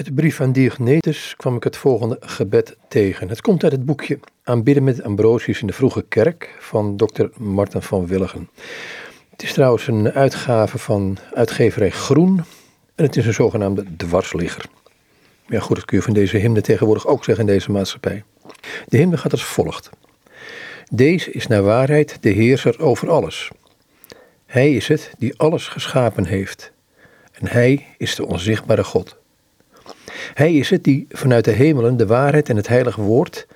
Uit de brief aan Diogenetus kwam ik het volgende gebed tegen. Het komt uit het boekje Aanbidden met Ambrosius in de Vroege Kerk van Dr. Martin van Willigen. Het is trouwens een uitgave van uitgeverij Groen en het is een zogenaamde dwarsligger. Ja goed, dat kun je van deze hymne tegenwoordig ook zeggen in deze maatschappij. De hymne gaat als volgt. Deze is naar waarheid de heerser over alles. Hij is het die alles geschapen heeft. En hij is de onzichtbare God. Hij is het die vanuit de hemelen de waarheid en het heilige woord,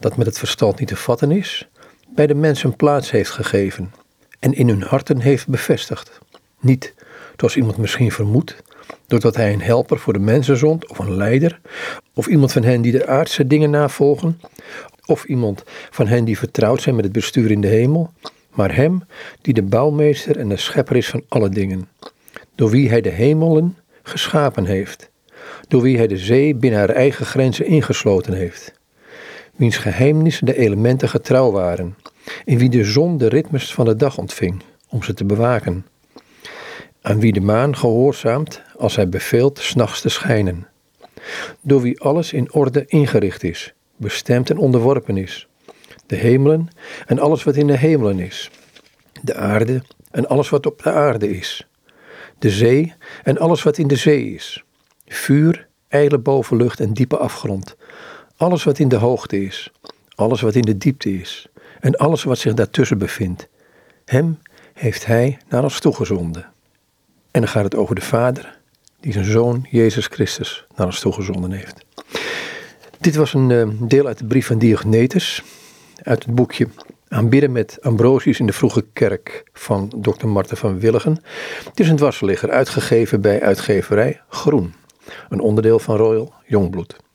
dat met het verstand niet te vatten is, bij de mensen plaats heeft gegeven en in hun harten heeft bevestigd. Niet, zoals iemand misschien vermoedt, doordat hij een helper voor de mensen zond, of een leider, of iemand van hen die de aardse dingen navolgen, of iemand van hen die vertrouwd zijn met het bestuur in de hemel, maar hem die de bouwmeester en de schepper is van alle dingen, door wie hij de hemelen geschapen heeft door wie hij de zee binnen haar eigen grenzen ingesloten heeft, wiens geheimnissen de elementen getrouw waren, in wie de zon de ritmes van de dag ontving om ze te bewaken, aan wie de maan gehoorzaamt als hij beveelt s'nachts te schijnen, door wie alles in orde ingericht is, bestemd en onderworpen is, de hemelen en alles wat in de hemelen is, de aarde en alles wat op de aarde is, de zee en alles wat in de zee is Vuur, ijle bovenlucht en diepe afgrond. Alles wat in de hoogte is, alles wat in de diepte is en alles wat zich daartussen bevindt. Hem heeft Hij naar ons toegezonden. En dan gaat het over de Vader, die zijn Zoon Jezus Christus naar ons toegezonden heeft. Dit was een eh, deel uit de brief van Diogenetus, uit het boekje Aanbidden met Ambrosius in de vroege kerk van Dr. Marten van Willigen. Het is een dwarsligger, uitgegeven bij uitgeverij Groen een onderdeel van Royal Jongbloed.